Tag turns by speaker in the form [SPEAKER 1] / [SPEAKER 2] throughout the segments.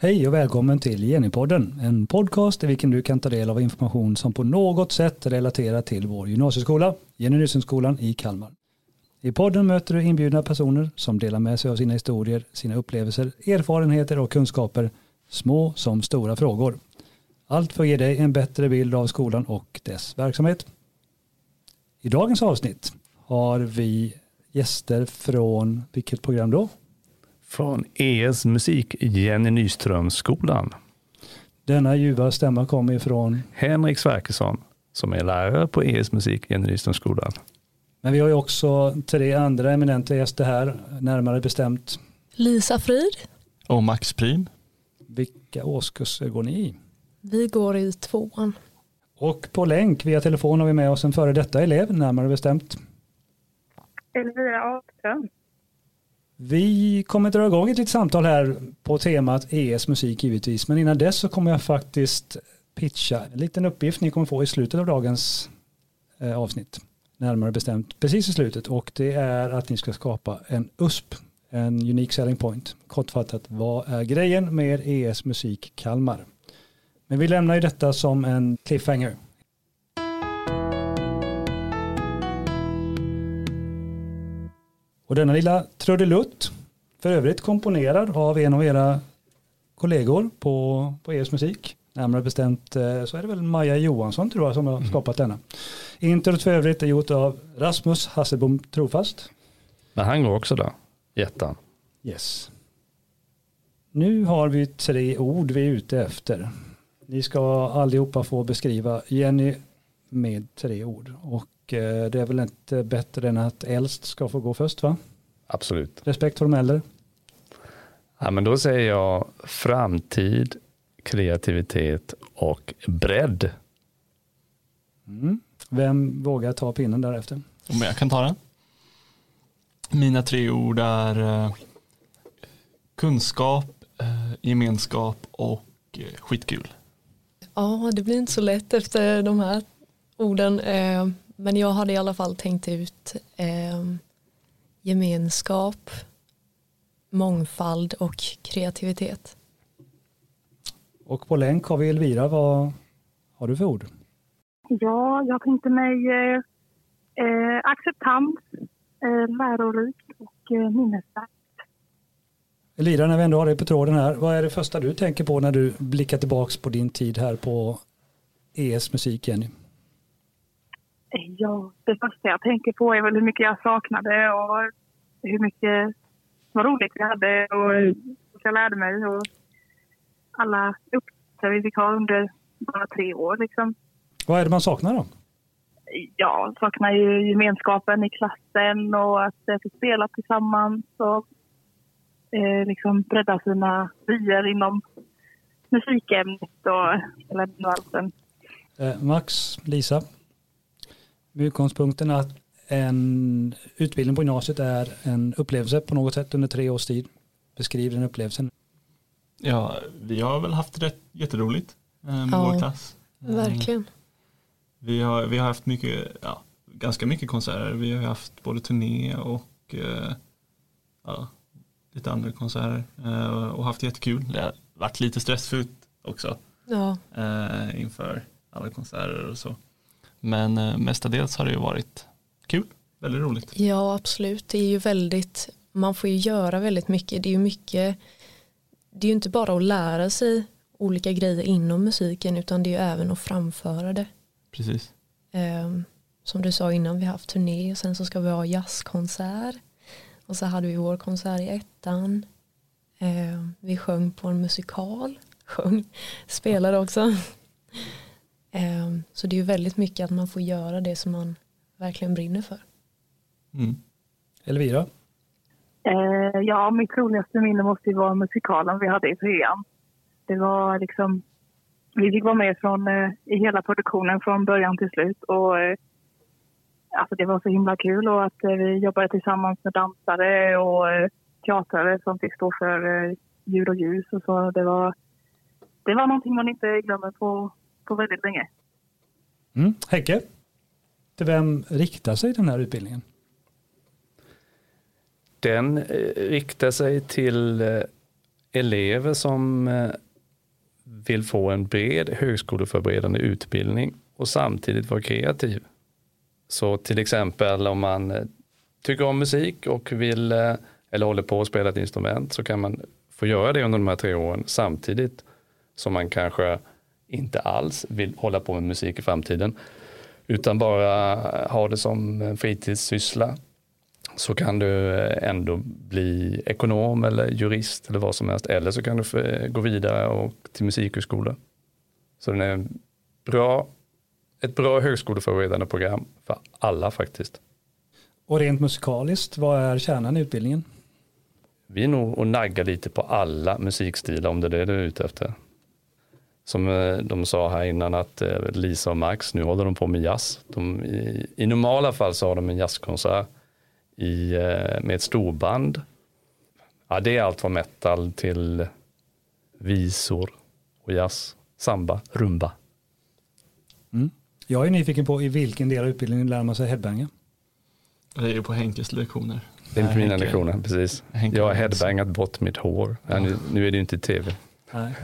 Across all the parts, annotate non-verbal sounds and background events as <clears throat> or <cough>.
[SPEAKER 1] Hej och välkommen till Jennypodden, en podcast i vilken du kan ta del av information som på något sätt relaterar till vår gymnasieskola, Jenny Nyssenskolan i Kalmar. I podden möter du inbjudna personer som delar med sig av sina historier, sina upplevelser, erfarenheter och kunskaper, små som stora frågor. Allt för att ge dig en bättre bild av skolan och dess verksamhet. I dagens avsnitt har vi gäster från vilket program då?
[SPEAKER 2] Från ES musik, Jenny Nyströmskolan.
[SPEAKER 1] Denna ljuva stämma kommer ifrån
[SPEAKER 2] Henrik Sverkesson, som är lärare på ES musik, Jenny Nyströmskolan.
[SPEAKER 1] Men vi har ju också tre andra eminenta gäster här, närmare bestämt.
[SPEAKER 3] Lisa Frid.
[SPEAKER 4] Och Max Prim.
[SPEAKER 1] Vilka årskurser går ni i?
[SPEAKER 3] Vi går i tvåan.
[SPEAKER 1] Och på länk via telefon har vi med oss en före detta elev, närmare bestämt.
[SPEAKER 5] Elvira Ahlström.
[SPEAKER 1] Vi kommer dra igång ett litet samtal här på temat ES musik givetvis, men innan dess så kommer jag faktiskt pitcha en liten uppgift ni kommer få i slutet av dagens eh, avsnitt. Närmare bestämt precis i slutet och det är att ni ska skapa en USP, en Unique Selling Point. Kortfattat, vad är grejen med ES musik Kalmar? Men vi lämnar ju detta som en cliffhanger. Och denna lilla trudelutt, för övrigt komponerad av en av era kollegor på, på ES musik. Närmare bestämt eh, så är det väl Maja Johansson tror jag som har skapat denna. Introt för övrigt är gjort av Rasmus Hasselbom Trofast.
[SPEAKER 2] Men han går också där, jättan.
[SPEAKER 1] Yes. Nu har vi tre ord vi är ute efter. Ni ska allihopa få beskriva Jenny med tre ord. Och det är väl inte bättre än att äldst ska få gå först va?
[SPEAKER 2] Absolut.
[SPEAKER 1] Respekt för de äldre.
[SPEAKER 2] Ja, men då säger jag framtid, kreativitet och bredd.
[SPEAKER 1] Mm. Vem vågar ta pinnen därefter?
[SPEAKER 4] Om jag kan ta den. Mina tre ord är eh, kunskap, eh, gemenskap och eh, skitkul.
[SPEAKER 3] Ja, det blir inte så lätt efter de här orden. Men jag hade i alla fall tänkt ut eh, gemenskap, mångfald och kreativitet.
[SPEAKER 1] Och på länk har vi Elvira. Vad har du för ord?
[SPEAKER 5] Ja, jag tänkte mig eh, acceptans, eh, lärorikt och eh, minnesvärt.
[SPEAKER 1] Elvira, när vi ändå har dig på tråden här. Vad är det första du tänker på när du blickar tillbaks på din tid här på ES musik, Jenny?
[SPEAKER 5] Ja, det första jag tänker på är väl hur mycket jag saknade och hur mycket vad roligt vi hade och hur jag lärde mig och alla uppgifter vi fick ha under bara tre år liksom.
[SPEAKER 1] Vad är det man saknar då?
[SPEAKER 5] Ja, saknar ju gemenskapen i klassen och att eh, få spela tillsammans och eh, liksom bredda sina vyer inom musikämnet och hela den valsen.
[SPEAKER 1] Eh, Max, Lisa. Med utgångspunkten att en utbildning på gymnasiet är en upplevelse på något sätt under tre års tid. Beskriv den upplevelsen.
[SPEAKER 4] Ja, vi har väl haft rätt jätteroligt eh, med
[SPEAKER 3] Ja,
[SPEAKER 4] vår klass. Eh,
[SPEAKER 3] Verkligen.
[SPEAKER 4] Vi har, vi har haft mycket, ja, ganska mycket konserter. Vi har haft både turné och eh, ja, lite andra konserter och haft jättekul. Det har varit lite stressfullt också
[SPEAKER 3] Ja,
[SPEAKER 4] inför alla konserter och så. Men eh, mestadels har det ju varit kul, väldigt roligt.
[SPEAKER 3] ja, absolut. Det är ju väldigt, man får ju göra väldigt mycket. Det är ju mycket, det är ju inte bara att lära sig olika grejer inom musiken utan det är ju även att framföra det.
[SPEAKER 4] Precis.
[SPEAKER 3] Ehm, som du sa innan, vi har haft turné och sen så ska vi ha jazzkonsert. Och så hade vi vår konsert i ettan. Ehm, vi sjöng på en musikal. Sjöng, spelade också. Ehm, så det är ju väldigt mycket att man får göra det som man verkligen brinner för.
[SPEAKER 4] Mm.
[SPEAKER 1] Elvira?
[SPEAKER 5] Eh, ja, mitt roligaste minne måste ju vara musikalen vi hade i trean. Det var liksom, vi fick vara med från, eh, i hela produktionen från början till slut och eh, alltså det var så himla kul och att eh, vi jobbade tillsammans med dansare och eh, teatrare som fick stå för ljud och ljus och så. Det var, det var någonting man inte glömmer på, på väldigt länge.
[SPEAKER 1] Mm. Häcke? Till vem riktar sig den här utbildningen?
[SPEAKER 2] Den eh, riktar sig till eh, elever som eh, vill få en bred högskoleförberedande utbildning och samtidigt vara kreativ. Så till exempel om man tycker om musik och vill eller håller på att spela ett instrument så kan man få göra det under de här tre åren samtidigt som man kanske inte alls vill hålla på med musik i framtiden utan bara ha det som fritidssyssla så kan du ändå bli ekonom eller jurist eller vad som helst. Eller så kan du gå vidare och till musikhögskola. Så den är bra, ett bra högskoleförberedande program för alla faktiskt.
[SPEAKER 1] Och rent musikaliskt, vad är kärnan i utbildningen?
[SPEAKER 2] Vi är nog och naggar lite på alla musikstilar om det är det du är ute efter. Som eh, de sa här innan att eh, Lisa och Max, nu håller de på med jazz. De, i, I normala fall så har de en jazzkonsert i, eh, med ett storband. Ja, det är allt från metal till visor och jazz, samba, rumba.
[SPEAKER 1] Mm. Jag är nyfiken på i vilken del av utbildningen lär man sig headbanga?
[SPEAKER 4] Det är ju på Henkes lektioner.
[SPEAKER 2] Det är på mina lektioner, precis. Henke jag har headbangat bort mitt hår. Ja. Nu, nu, är det ju inte tv.
[SPEAKER 1] Nej.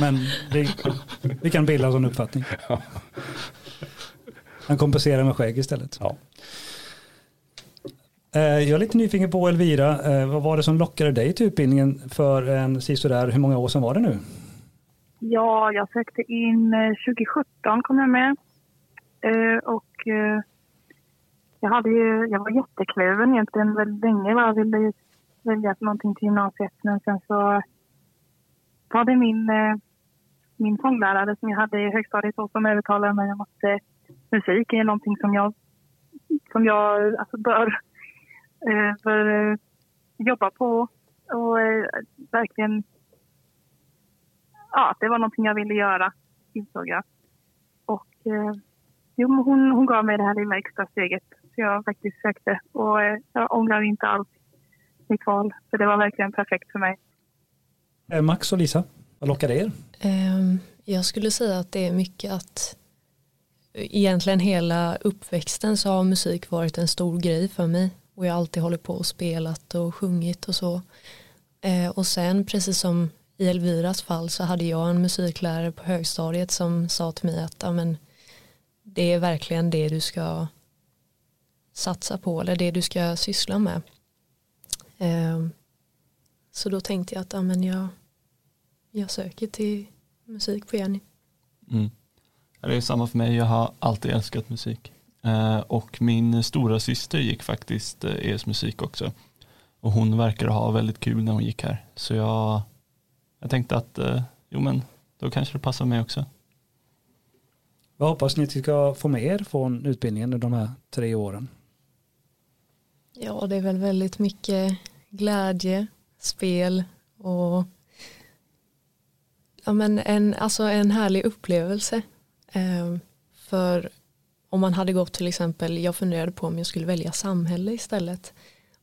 [SPEAKER 1] Men vi, vi kan bilda oss en uppfattning. Ja. Han kompenserar med skägg istället.
[SPEAKER 2] Ja.
[SPEAKER 1] Eh, jag är lite nyfiken på Elvira, eh, vad var det som lockade dig till utbildningen för en sisådär, hur många år sedan var det nu?
[SPEAKER 5] Ja, jag sökte in 2017 eh, kom jag med. Och jag, hade ju, jag var jättekluven egentligen väldigt länge jag ville välja någonting till gymnasiet. Men sen så var det min, eh, min sånglärare som jag hade i högstadiet som övertalade mig om att eh, musik är någonting som jag, som jag alltså bör eh, eh, jobba på och eh, verkligen... Ja, det var någonting jag ville göra, insåg jag. Och eh, jo, hon, hon gav mig det här lilla extra steget så jag faktiskt sökte. Och eh, jag ångrar inte alls mitt val, för det var verkligen perfekt för mig.
[SPEAKER 1] Eh, Max och Lisa, vad lockade er?
[SPEAKER 3] Ehm, jag skulle säga att det är mycket att eh, egentligen hela uppväxten så har musik varit en stor grej för mig och jag har alltid hållit på och spelat och sjungit och så. Eh, och sen precis som i Elviras fall så hade jag en musiklärare på högstadiet som sa till mig att amen, det är verkligen det du ska satsa på eller det du ska syssla med. Ehm, så då tänkte jag att amen, jag, jag söker till musik på Jenny.
[SPEAKER 4] Mm. Det är samma för mig, jag har alltid älskat musik. Eh, och min stora syster gick faktiskt eh, ES musik också. Och hon verkar ha väldigt kul när hon gick här. Så jag, jag tänkte att, eh, jo men då kanske det passar mig också.
[SPEAKER 1] Vad hoppas ni att ni ska få med er från utbildningen under de här tre åren?
[SPEAKER 3] Ja, det är väl väldigt mycket glädje, spel och ja, men en, alltså en härlig upplevelse. för om man hade gått till exempel, jag funderade på om jag skulle välja samhälle istället.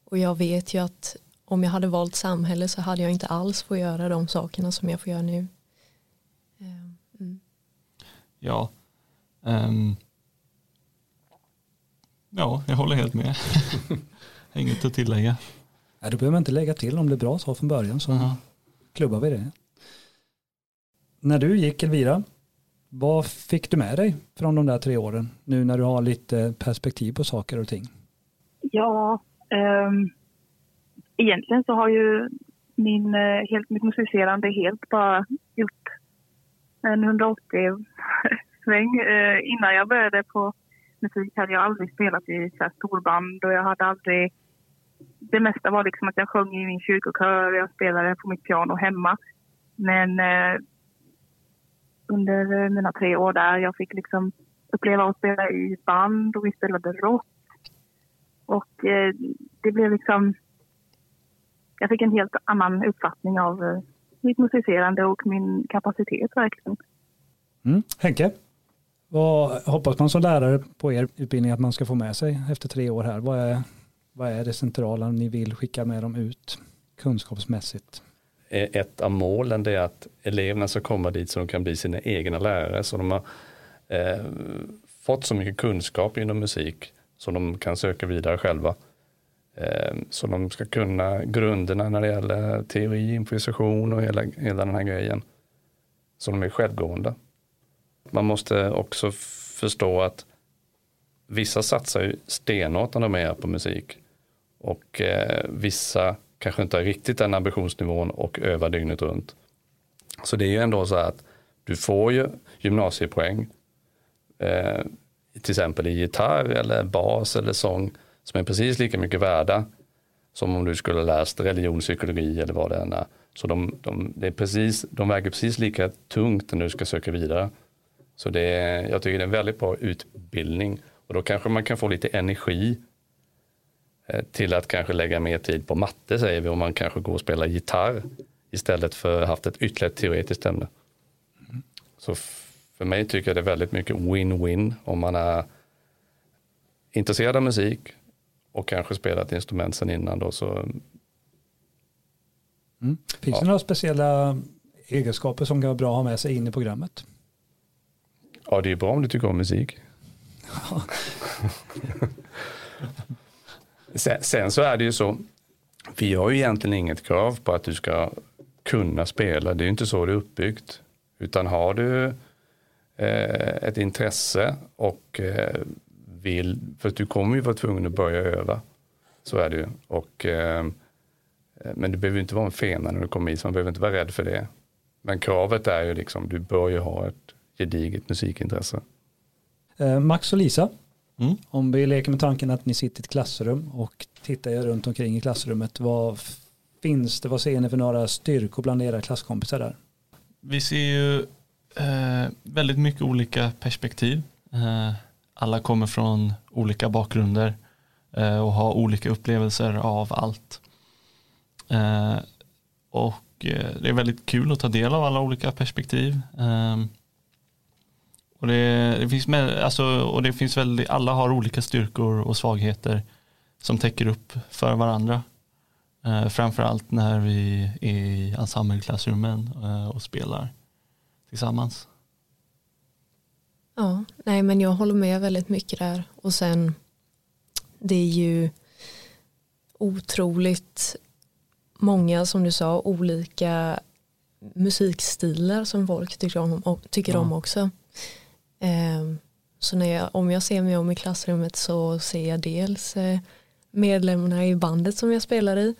[SPEAKER 3] Och jag vet ju att om jag hade valt samhälle så hade jag inte alls fått göra de sakerna som jag får göra nu. Eh, mm.
[SPEAKER 4] Ja. Um. Ja, jag håller helt med. <laughs> Inget att tillägga.
[SPEAKER 1] Nej, då behöver man inte lägga till om det är bra så från början så uh -huh. klubbar vi det. När du gick Elvira, vad fick du med dig från de där tre åren nu när du har lite perspektiv på saker och ting?
[SPEAKER 5] Ja, um, egentligen så har ju min, uh, helt, mitt musicerande helt bara gjort en 180 sväng. Uh, innan jag började på musik hade jag aldrig spelat i så storband och jag hade aldrig... Det mesta var liksom att jag sjöng i min kyrkokör och jag spelade på mitt piano hemma. Men uh, under eh, mina tre år där. Jag fick liksom uppleva att spela i band och vi spelade rock. Och eh, det blev liksom... Jag fick en helt annan uppfattning av eh, mitt musicerande och min kapacitet verkligen.
[SPEAKER 1] Mm. Henke, vad hoppas man som lärare på er utbildning att man ska få med sig efter tre år här? Vad är, vad är det centrala ni vill skicka med dem ut kunskapsmässigt?
[SPEAKER 2] Eh, ett av målen det är att eleverna ska komma dit så de kan bli sina egna lärare. Så de har eh, fått så mycket kunskap inom musik som de kan söka vidare själva. Eh, så de ska kunna grunderna när det gäller teori, improvisation och hela, hela den här grejen. Så de är självgående. Man måste också förstå att vissa satsar ju stenhårt när de är på musik. Och eh, vissa kanske inte har riktigt den ambitionsnivån och övar dygnet runt. Så det är ju ändå så att du får ju gymnasiepoäng. Eh, till exempel i gitarr eller bas eller sång som är precis lika mycket värda som om du skulle läst religion, psykologi eller vad det än är. Så de, de, det är precis, de väger precis lika tungt när du ska söka vidare. Så det är, jag tycker det är en väldigt bra utbildning och då kanske man kan få lite energi till att kanske lägga mer tid på matte säger vi om man kanske går och spelar gitarr istället för haft ett ytterligare teoretiskt ämne. Så för mig tycker jag det är väldigt mycket win-win om man är intresserad av musik och kanske spelat instrument sen innan då så.
[SPEAKER 1] Mm. Finns ja. det några speciella egenskaper som kan vara bra att ha med sig in i programmet?
[SPEAKER 2] Ja, det är bra om du tycker om musik. <laughs> sen, sen, så är det ju så, vi har ju egentligen inget krav på att du ska kunna spela, det är ju inte så det är uppbyggt. Utan har du eh, ett intresse och eh, vill, för du kommer ju vara tvungen att börja öva. Så är det ju. Och, eh, men du behöver inte vara en fena när du kommer hit, så man behöver inte vara rädd för det. Men kravet är ju liksom, du bör ju ha ett gediget musikintresse.
[SPEAKER 1] Eh, Max och Lisa, mm. om vi leker med tanken att ni sitter i ett klassrum och tittar runt omkring i klassrummet, vad finns det, vad ser ni för några styrkor bland era klasskompisar där?
[SPEAKER 4] Vi ser ju eh, väldigt mycket olika perspektiv. Eh, alla kommer från olika bakgrunder eh, och har olika upplevelser av allt. Eh, och eh, det är väldigt kul att ta del av alla olika perspektiv. Och det, det, finns med, alltså, och det finns väldigt, alla har olika styrkor och svagheter som täcker upp för varandra. Eh, framförallt när vi är i ensembleklassrummen eh, och spelar tillsammans.
[SPEAKER 3] Ja, nej men jag håller med väldigt mycket där och sen det är ju otroligt många som du sa olika musikstilar som folk tycker om, tycker ja. om också. Ehm, så när jag, om jag ser mig om i klassrummet så ser jag dels eh, medlemmarna i bandet som jag spelar i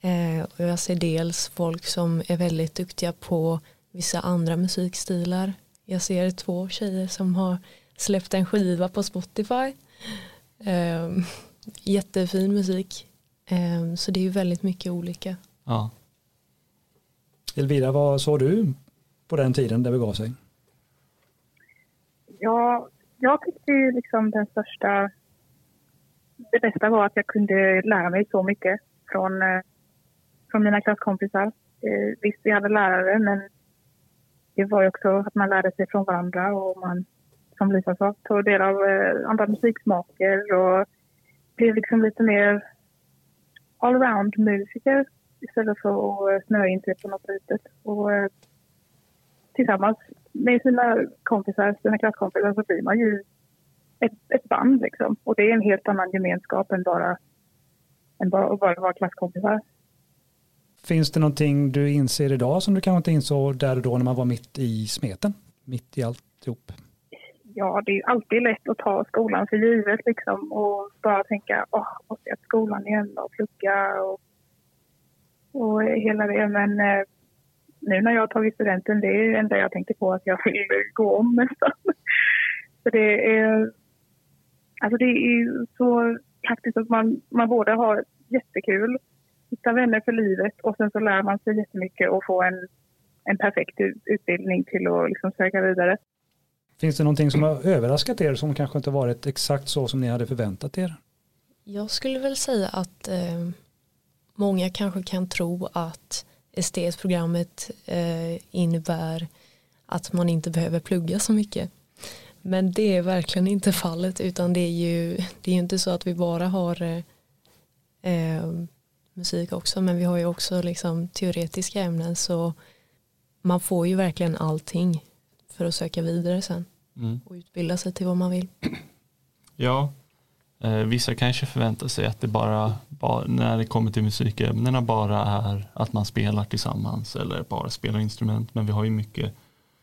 [SPEAKER 3] eh, och jag ser dels folk som är väldigt duktiga på vissa andra musikstilar. Jag ser två tjejer som har släppt en skiva på Spotify. Ehm, jättefin musik. Ehm, så det är ju väldigt mycket olika.
[SPEAKER 1] Ja. Elvira, vad såg du på den tiden det begav sig?
[SPEAKER 6] Ja, jag tyckte ju liksom den största... Det bästa var att jag kunde lära mig så mycket från, eh, från mina klasskompisar. Eh, visst, vi hade lärare, men det var ju också att man lärde sig från varandra och man, som Lisa sa, tog del av eh, andra musiksmaker och blev liksom lite mer allround musiker istället för att snöa in sig på något litet. Och tillsammans med sina kompisar, sina klasskompisar så blir man ju ett, ett band liksom. Och det är en helt annan gemenskap än bara, än bara att bara vara klasskompisar.
[SPEAKER 1] Finns det någonting du inser idag som du kanske inte insåg där och då när man var mitt i smeten? Mitt i alltihop?
[SPEAKER 6] Ja, det är alltid lätt att ta skolan för givet liksom och bara tänka, åh, måste jag till skolan igen och plugga och, och hela det. Men eh, nu när jag har tagit studenten, det är det enda jag tänkte på att jag vill gå om nästan. Så det är, alltså det är så praktiskt att man, man både har jättekul hitta vänner för livet och sen så lär man sig jättemycket och få en, en perfekt utbildning till att liksom söka vidare.
[SPEAKER 1] Finns det någonting som har överraskat er som kanske inte varit exakt så som ni hade förväntat er?
[SPEAKER 3] Jag skulle väl säga att eh, många kanske kan tro att STS-programmet eh, innebär att man inte behöver plugga så mycket. Men det är verkligen inte fallet utan det är ju det är inte så att vi bara har eh, eh musik också men vi har ju också liksom teoretiska ämnen så man får ju verkligen allting för att söka vidare sen mm. och utbilda sig till vad man vill.
[SPEAKER 4] Ja, Eh, vissa kanske förväntar sig att det bara bara, när det kommer till musikämnena bara är att man spelar tillsammans eller bara spelar instrument. Men vi har ju mycket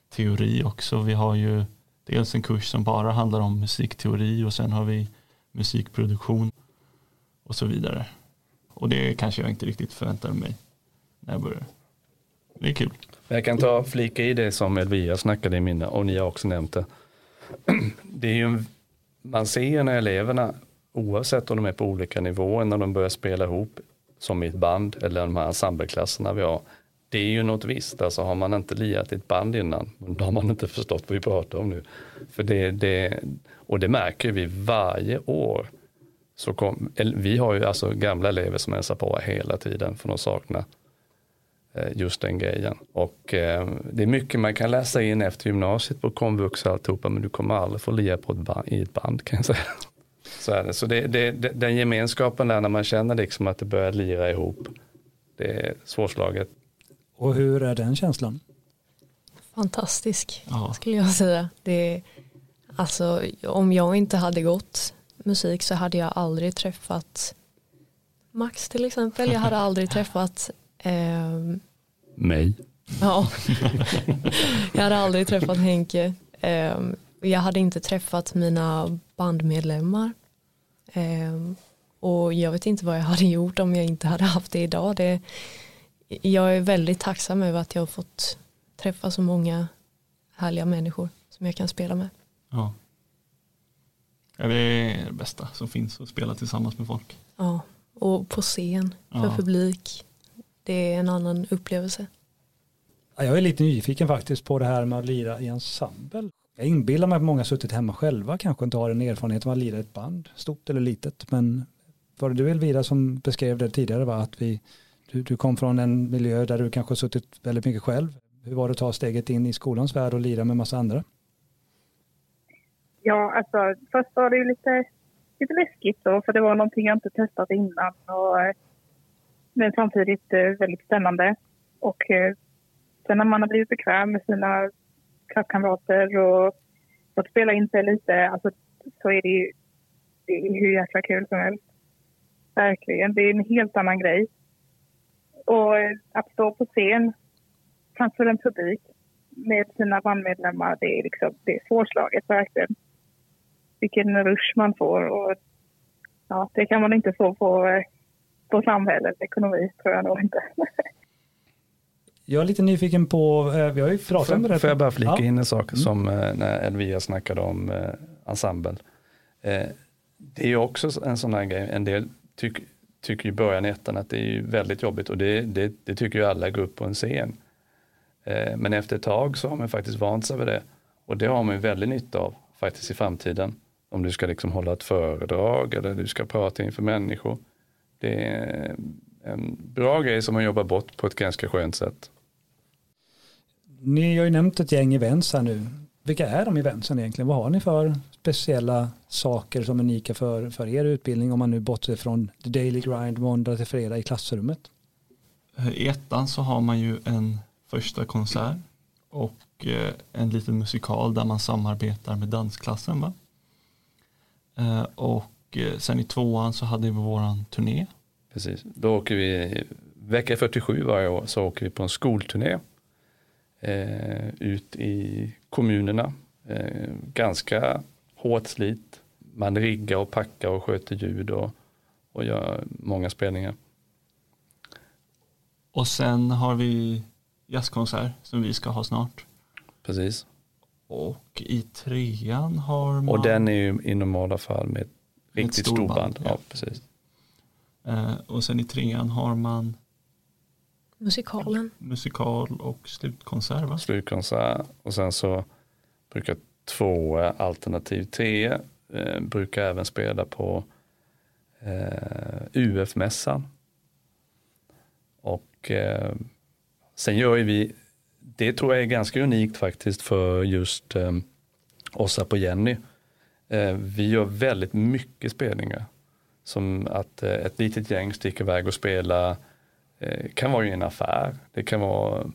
[SPEAKER 4] teori också. Vi har ju dels en kurs som bara handlar om musikteori och sen har vi musikproduktion och så vidare. Och det kanske jag inte riktigt förväntade mig när jag började. Det är kul.
[SPEAKER 2] Jag kan ta flika i det som Elvira snackade i mina och ni har också nämnt det. <clears throat> det är ju, man ser när eleverna, oavsett om de är på olika nivåer, när de börjar spela ihop som i ett band eller de här ensembleklasserna vi har. Det är ju något visst, alltså har man inte liat i ett band innan, då har man inte förstått vad vi pratar om nu. För det, det, och det märker vi varje år. Så kom, vi har ju alltså gamla elever som hälsar på hela tiden för de saknar eh, just den grejen. Och eh, det är mycket man kan läsa in efter gymnasiet på komvux och alltihopa men du kommer aldrig få lia på ett band, i ett band kan jag säga. Så, är det. så det, det, den gemenskapen där när man känner liksom att det börjar lira ihop, det är svårslaget.
[SPEAKER 1] Och hur är den känslan?
[SPEAKER 3] Fantastisk ja. skulle jag säga. Det, alltså, om jag inte hade gått musik så hade jag aldrig träffat Max till exempel. Jag hade aldrig träffat eh,
[SPEAKER 2] mig.
[SPEAKER 3] Ja, jag hade aldrig träffat Henke. Ehm, jag hade inte träffat mina bandmedlemmar. Ehm, och jag vet inte vad jag hade gjort om jag inte hade haft det idag. Det, jag är väldigt tacksam över att jag har fått träffa så många härliga människor som jag kan spela med.
[SPEAKER 4] Ja. ja det är det bästa som finns att spela tillsammans med folk.
[SPEAKER 3] Ja, och på scen för ja. publik. Det är en annan upplevelse.
[SPEAKER 1] Jag är lite nyfiken faktiskt på det här med att lira i ensemble. Jag inbillar mig att många suttit hemma själva kanske inte har en erfarenhet av att lira i ett band, stort eller litet. Men var det du Elvira som beskrev det tidigare, va? att vi, du, du kom från en miljö där du kanske suttit väldigt mycket själv. Hur var det att ta steget in i skolans värld och lira med massa andra?
[SPEAKER 5] Ja, alltså först var det ju lite, lite läskigt då, för det var någonting jag inte testat innan. Och, eh, men samtidigt eh, väldigt spännande. Och eh, Sen när man har blivit bekväm med sina klasskamrater och fått spela in sig lite, alltså, så är det ju det är hur jäkla kul som helst. Verkligen. Det är en helt annan grej. Och eh, att stå på scen framför en publik med sina bandmedlemmar, det är, liksom, det är svårslaget verkligen. Vilken rush man får och ja, det kan man inte få på, eh, på samhällets ekonomi, tror jag nog inte. <laughs>
[SPEAKER 1] Jag är lite nyfiken på, eh, vi har ju pratat med det.
[SPEAKER 2] Får jag bara flika ja. in en sak mm. som eh, när Elvia snackade om eh, ensemble. Eh, det är ju också en sån här grej, en del tyck, tycker i början i ettan att det är väldigt jobbigt och det, det, det tycker ju alla går upp på en scen. Eh, men efter ett tag så har man faktiskt vant sig vid det och det har man ju väldigt nytta av faktiskt i framtiden. Om du ska liksom hålla ett föredrag eller du ska prata inför människor. Det är en bra grej som man jobbar bort på ett ganska skönt sätt.
[SPEAKER 1] Ni har ju nämnt ett gäng events här nu. Vilka är de eventsen egentligen? Vad har ni för speciella saker som är unika för, för er utbildning om man nu bortser från the daily grind måndag till fredag i klassrummet?
[SPEAKER 4] I ettan så har man ju en första konsert och eh, en liten musikal där man samarbetar med dansklassen. Va? Eh, och eh, sen i tvåan så hade vi våran turné.
[SPEAKER 2] Precis, då åker vi vecka 47 varje år så åker vi på en skolturné eh, ut i kommunerna. Eh, ganska hårt slit. Man riggar och packar och sköter ljud och, och gör många spelningar.
[SPEAKER 4] Och sen har vi jazzkonsert som vi ska ha snart.
[SPEAKER 2] Precis.
[SPEAKER 4] Och i trean har man.
[SPEAKER 2] Och den är ju i normala fall med ett riktigt storband. band. Ja. ja. precis.
[SPEAKER 4] Eh, och sen i trean har man
[SPEAKER 3] Musikalen.
[SPEAKER 4] Musikal och slutkonsert va?
[SPEAKER 2] Slutkonsert och sen så brukar två alternativ tre eh, brukar även spela på eh, UF-mässan. Och eh, sen gör vi, det tror jag är ganska unikt faktiskt för just eh, oss här på Jenny. Eh, vi gör väldigt mycket spelningar. Som att eh, ett litet gäng sticker iväg och spelar eh, kan vara i en affär. Det kan vara,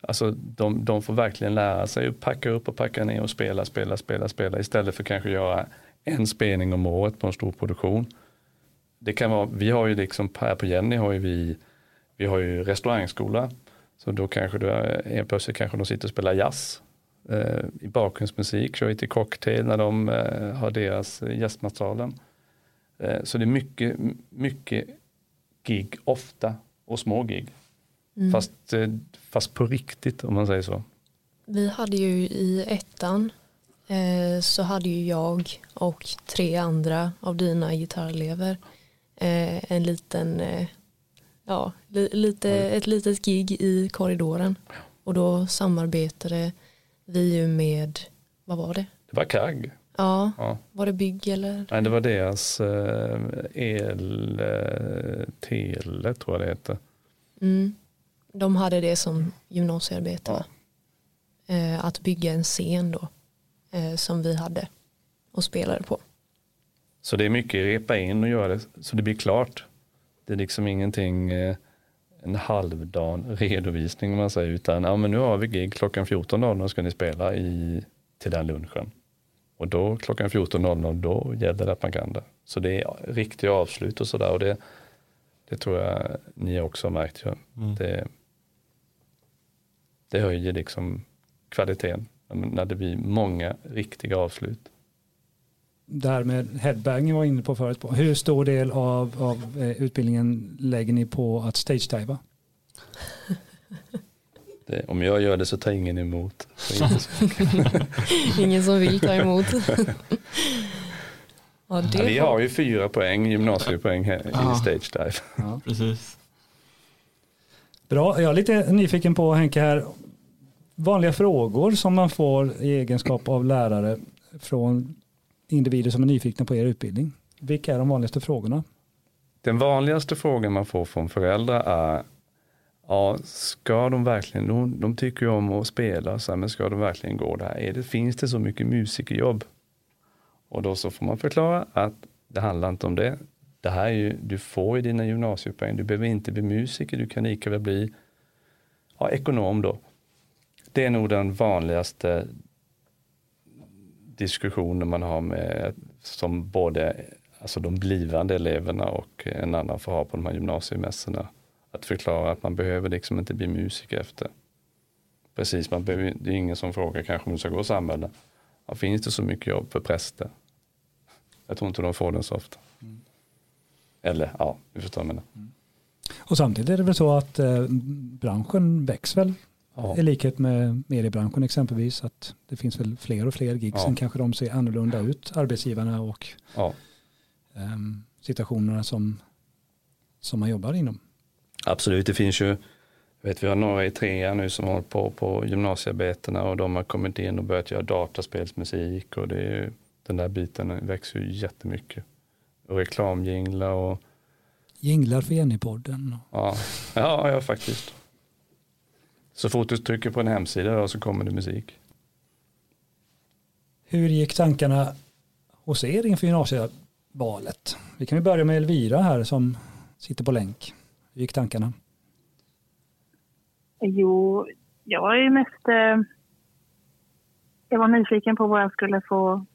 [SPEAKER 2] alltså de, de får verkligen lära sig att packa upp och packa ner och spela, spela, spela, spela istället för kanske göra en spelning om året på en stor produktion. det kan vara, vi har ju liksom här på Jenny har ju vi, vi har ju restaurangskola. Så då kanske du, helt plötsligt kanske de sitter och spelar jazz eh, i bakgrundsmusik, kör lite cocktail när de eh, har deras gästmaterialen. Eh, så det är mycket, mycket gig ofta och små gig. Mm. Fast, eh, fast på riktigt om man säger så.
[SPEAKER 3] Vi hade ju i ettan eh, så hade ju jag och tre andra av dina gitarrelever eh, en liten, eh, ja, li, lite, ett litet gig i korridoren. Och då samarbetade vi ju med, vad var det?
[SPEAKER 2] Det var KAG.
[SPEAKER 3] Ja. ja. var det bygg eller?
[SPEAKER 2] Nej, det var deras eh, el, eh, tele tror jag det heter.
[SPEAKER 3] Mm. De hade det som gymnasiearbete. Ja. Eh, att bygga en scen då. Eh, som vi hade och spelade på.
[SPEAKER 2] Så det är mycket repa in och göra det så det blir klart. Det är liksom ingenting eh, en halvdan redovisning om man säger utan ja, men nu har vi gig klockan 14.00 ska ni spela i, till den lunchen. Och då klockan 14.00 då gäller det att man kan det. Så det är riktiga avslut och sådär och det, det tror jag ni också har märkt. Ja. Mm. Det, det höjer liksom kvaliteten när det blir många riktiga avslut.
[SPEAKER 1] Det här med headbanging var inne på förut. Hur stor del av, av eh, utbildningen lägger ni på att stage-diva? <laughs>
[SPEAKER 2] om jag gör det så tar ingen emot. <laughs>
[SPEAKER 3] ingen som vill ta emot. <laughs>
[SPEAKER 2] ja, ja, vi har ju fyra poäng, gymnasiepoäng här ja. i stage dive.
[SPEAKER 4] Ja, precis.
[SPEAKER 1] Bra, jag är lite nyfiken på Henke här vanliga frågor som man får i egenskap av lärare från individer som är nyfikna på er utbildning. Vilka är de vanligaste frågorna?
[SPEAKER 2] Den vanligaste frågan man får från föräldrar är Ja, ska de verkligen, de, de tycker ju om att spela, så här, men ska de verkligen gå där? Är det, finns det så mycket musikerjobb? Och då så får man förklara att det handlar inte om det. Det här är ju, du får ju dina gymnasiepoäng, du behöver inte bli musiker, du kan lika väl bli ja, ekonom då. Det är nog den vanligaste diskussionen man har med som både alltså de blivande eleverna och en annan får ha på de här gymnasiemässorna. Att förklara att man behöver liksom inte bli musiker efter. Precis, man behöver, det är ingen som frågar kanske om du ska gå samhälle. Ja, finns det så mycket jobb för präster? Jag tror inte de får den så ofta. Mm. Eller ja, du förstår vad jag menar. Mm.
[SPEAKER 1] Och samtidigt är det väl så att eh, branschen växer väl Ja. I likhet med mediebranschen exempelvis, att det finns väl fler och fler gig. Ja. Sen kanske de ser annorlunda ut, arbetsgivarna och ja. um, situationerna som, som man jobbar inom.
[SPEAKER 2] Absolut, det finns ju, vet, vi har några i trean nu som håller på på gymnasiearbetena och de har kommit in och börjat göra dataspelsmusik och det är, den där biten växer ju jättemycket. Och reklamjinglar och
[SPEAKER 1] Jinglar för Jenny-podden.
[SPEAKER 2] Ja, ja, ja faktiskt. Så fort du trycker på en hemsida så kommer det musik.
[SPEAKER 1] Hur gick tankarna hos er inför gymnasievalet? Vi kan ju börja med Elvira här som sitter på länk. Hur gick tankarna?
[SPEAKER 5] Jo, jag var ju mest... Eh, jag var nyfiken på vad jag skulle få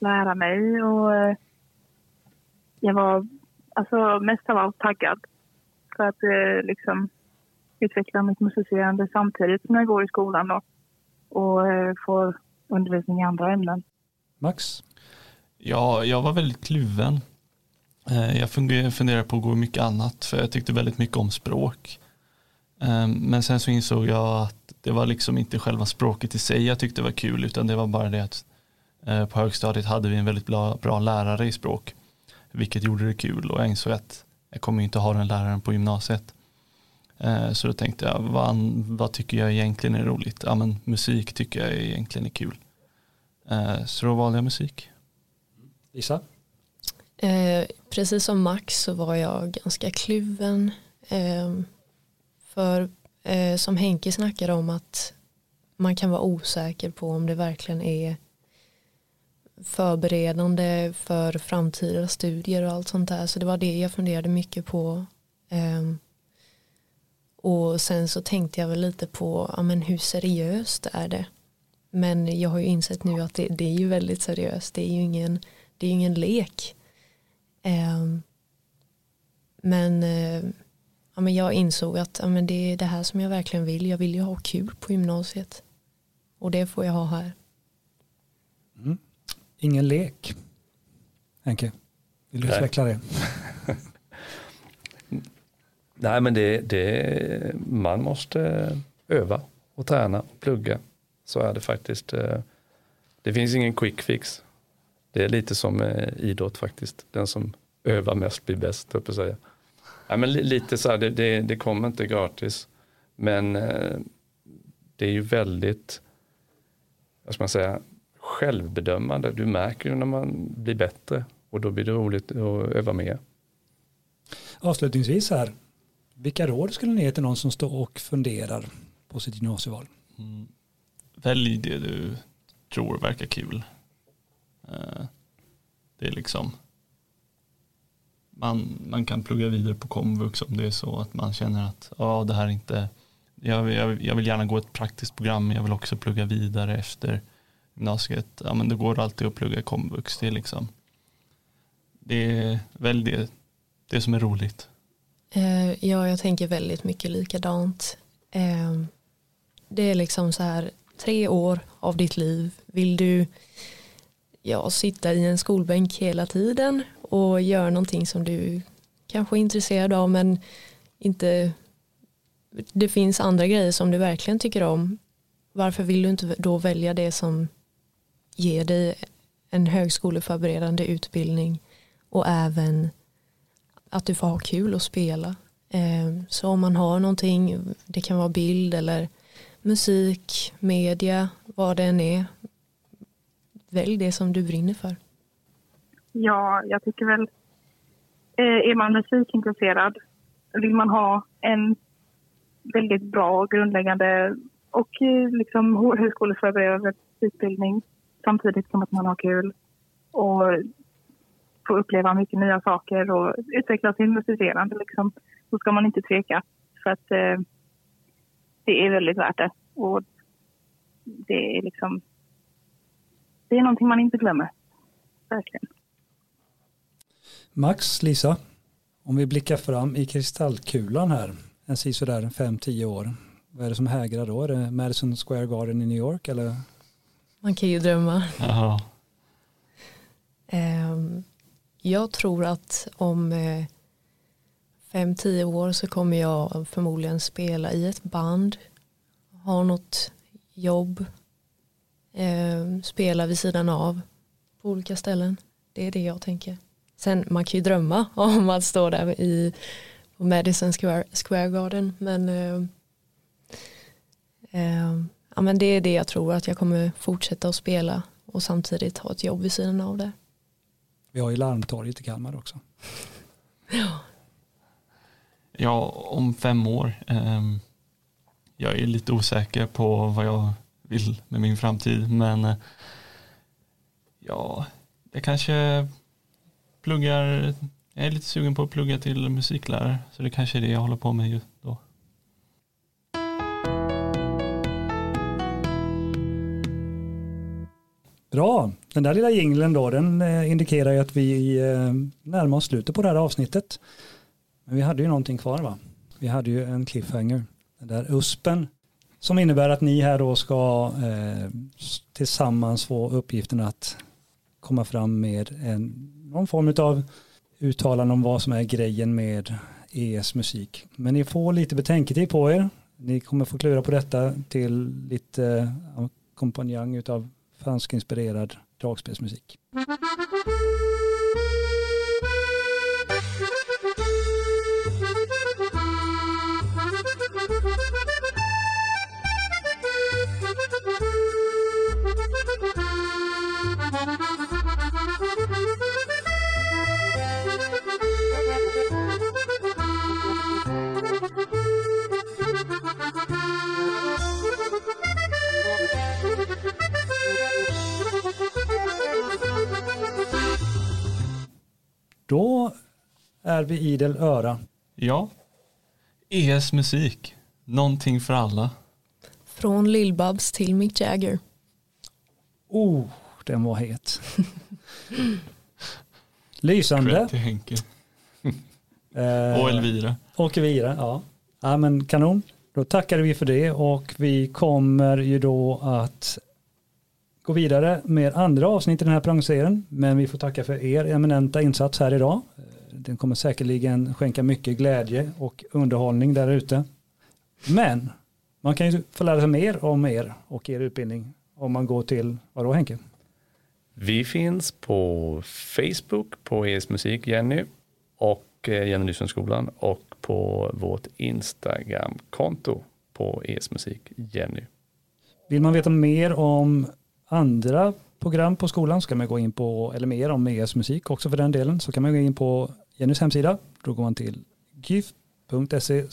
[SPEAKER 5] lära mig och eh, jag var alltså mest av allt taggad för att eh, liksom utveckla mitt musicerande samtidigt som jag går i skolan då, och eh, får undervisning i andra ämnen.
[SPEAKER 1] Max?
[SPEAKER 4] Ja, jag var väldigt kluven. Eh, jag funderade på att gå mycket annat för jag tyckte väldigt mycket om språk. Ehm, men sen så insåg jag att det var liksom inte själva språket i sig jag tyckte var kul utan det var bara det att eh, på högstadiet hade vi en väldigt bra, bra lärare i språk vilket gjorde det kul och jag insåg att jag kommer inte ha den läraren på gymnasiet. Eh, så då tänkte jag, vad, vad tycker jag egentligen är roligt? Ja men musik tycker jag egentligen är kul. Så då valde jag musik.
[SPEAKER 1] Lisa?
[SPEAKER 3] Eh, precis som Max så var jag ganska kluven. Eh, för eh, som Henke snackade om att man kan vara osäker på om det verkligen är förberedande för framtida studier och allt sånt där. Så det var det jag funderade mycket på. Ehm, och sen så tänkte jag väl lite på ja, men hur seriöst är det. Men jag har ju insett nu att det, det är ju väldigt seriöst. Det är ju ingen, det är ingen lek. Um, Men, eh, ja, men jag insåg att ja, men det är det här som jag verkligen vill. Jag vill ju ha kul på gymnasiet. Och det får jag ha här.
[SPEAKER 1] Ingen lek. Henke, vill du
[SPEAKER 2] Nej.
[SPEAKER 1] utveckla det? <laughs>
[SPEAKER 2] Nej men det, det, man måste öva och träna och plugga. Så är det faktiskt. eh, Det finns ingen quick fix. Det är lite som eh, idrott faktiskt. Den som övar mest blir bäst, höll jag säga. Nej, men li- lite så här, det, det, det kommer inte gratis. Men eh, det är ju väldigt, vad ska man säga, självbedömande. Du märker ju när man blir bättre och då blir det roligt att öva mer.
[SPEAKER 1] Avslutningsvis här, vilka råd skulle ni ge till någon som står och funderar på sitt gymnasieval?
[SPEAKER 4] Mm. Välj det du tror verkar kul. Eh, det är liksom man, man kan plugga vidare på komvux om det är så att man känner att ja, det här är inte jag, jag, jag vill gärna gå ett praktiskt program men jag vill också plugga vidare efter gymnasiet. Ja men det går alltid att plugga komvux. Det är liksom det är väl det, det som är roligt.
[SPEAKER 3] Eh, ja, jag tänker väldigt mycket likadant. Eh, det är liksom så här, tre år av ditt liv. Vill du ja, sitta i en skolbänk hela tiden och göra någonting som du kanske är intresserad av men inte det finns andra grejer som du verkligen tycker om. Varför vill du inte då välja det som ger dig en högskoleförberedande utbildning och även att du får ha kul och spela. Eh, så om man har någonting, det kan vara bild eller musik, media, vad det än är. Välj det som du brinner för.
[SPEAKER 5] Ja, jag tycker väl... Eh, är man musikintresserad, vill man ha en väldigt bra grundläggande och eh, liksom högskoleförberedande utbildning samtidigt som att man har kul och får uppleva mycket nya saker och utveckla sin musicerande liksom, Då ska man inte tveka för att eh, det är väldigt värt det och det är liksom det är någonting man inte glömmer. Verkligen.
[SPEAKER 1] Max, Lisa, om vi blickar fram i kristallkulan här, en sådär 5-10 år, vad är det som hägrar då? Är det Madison Square Garden i New York eller?
[SPEAKER 3] Man kan ju drömma.
[SPEAKER 4] Jaha.
[SPEAKER 3] Ehm, Jag tror att om eh, fem, tio år så kommer jag förmodligen spela i ett band, ha något jobb, ehm, spela vid sidan av på olika ställen. Det är det jag tänker. Sen man kan ju drömma <laughs> om att stå där i på Madison Square, Square Garden men, ehm, ehm, ja, men det är det jag tror att jag kommer fortsätta att spela och samtidigt ha ett jobb vid sidan av det.
[SPEAKER 1] Vi har ju Larmtorget i Kalmar också.
[SPEAKER 4] Ja, om fem år. ehm, jag är lite osäker på vad jag vill med min framtid, men eh, ja, jag kanske pluggar, jag är lite sugen på att plugga till musiklärare, så det kanske är det jag håller på med just då.
[SPEAKER 1] Bra, den där lilla jingeln då, den eh, indikerar ju att vi eh, närmar oss slutet på det här avsnittet. Men vi hade ju någonting kvar va? Vi hade ju en cliffhanger, den där USPen, som innebär att ni här då ska eh, tillsammans få uppgiften att komma fram med en, någon form av uttalande om vad som är grejen med ES musik. Men ni får lite betänketid på er. Ni kommer få klura på detta till lite eh, kompanjang av fransk franskinspirerad dragspelsmusik. Är vi idel öra.
[SPEAKER 4] Ja, ES musik, någonting för alla.
[SPEAKER 3] Från Lill-Babs till Mick Jagger.
[SPEAKER 1] Oh, den var het. <laughs> Lysande.
[SPEAKER 4] Till Henke. <laughs>
[SPEAKER 1] Eh,
[SPEAKER 4] Och Elvira.
[SPEAKER 1] Och Elvira, ja. Ja men kanon. Då tackar vi för det och vi kommer ju då att gå vidare med andra avsnitt i den här programserien. Men vi får tacka för er eminenta insats här idag. Den kommer säkerligen skänka mycket glädje och underhållning där ute. Men man kan ju få lära sig mer om er och er utbildning om man går till, vadå Henke?
[SPEAKER 2] Vi finns på Facebook på ES Musik Jenny och eh, Jenny Lysenskolan och på vårt Instagram-konto på ES Musik Jenny.
[SPEAKER 1] Vill man veta mer om andra program på skolan så kan man gå in på, eller mer om ES musik också för den delen, så kan man gå in på Jennys hemsida. Då går man till gif.se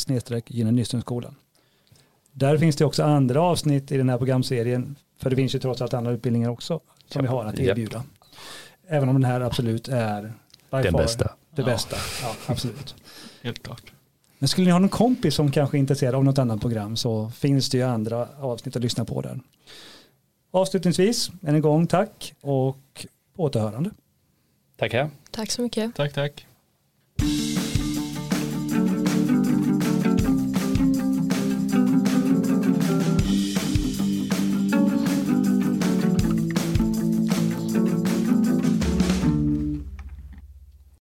[SPEAKER 1] Jenny Där finns det också andra avsnitt i den här programserien, för det finns ju trots allt andra utbildningar också som vi har att erbjuda. Även om den här absolut är
[SPEAKER 2] den bästa.
[SPEAKER 1] Det ja. bästa, ja absolut.
[SPEAKER 4] Helt klart.
[SPEAKER 1] Men skulle ni ha någon kompis som kanske är intresserad av något annat program så finns det ju andra avsnitt att lyssna på där. Avslutningsvis, än en gång tack och på återhörande.
[SPEAKER 2] Tackar.
[SPEAKER 3] Tack så mycket.
[SPEAKER 4] Tack, tack.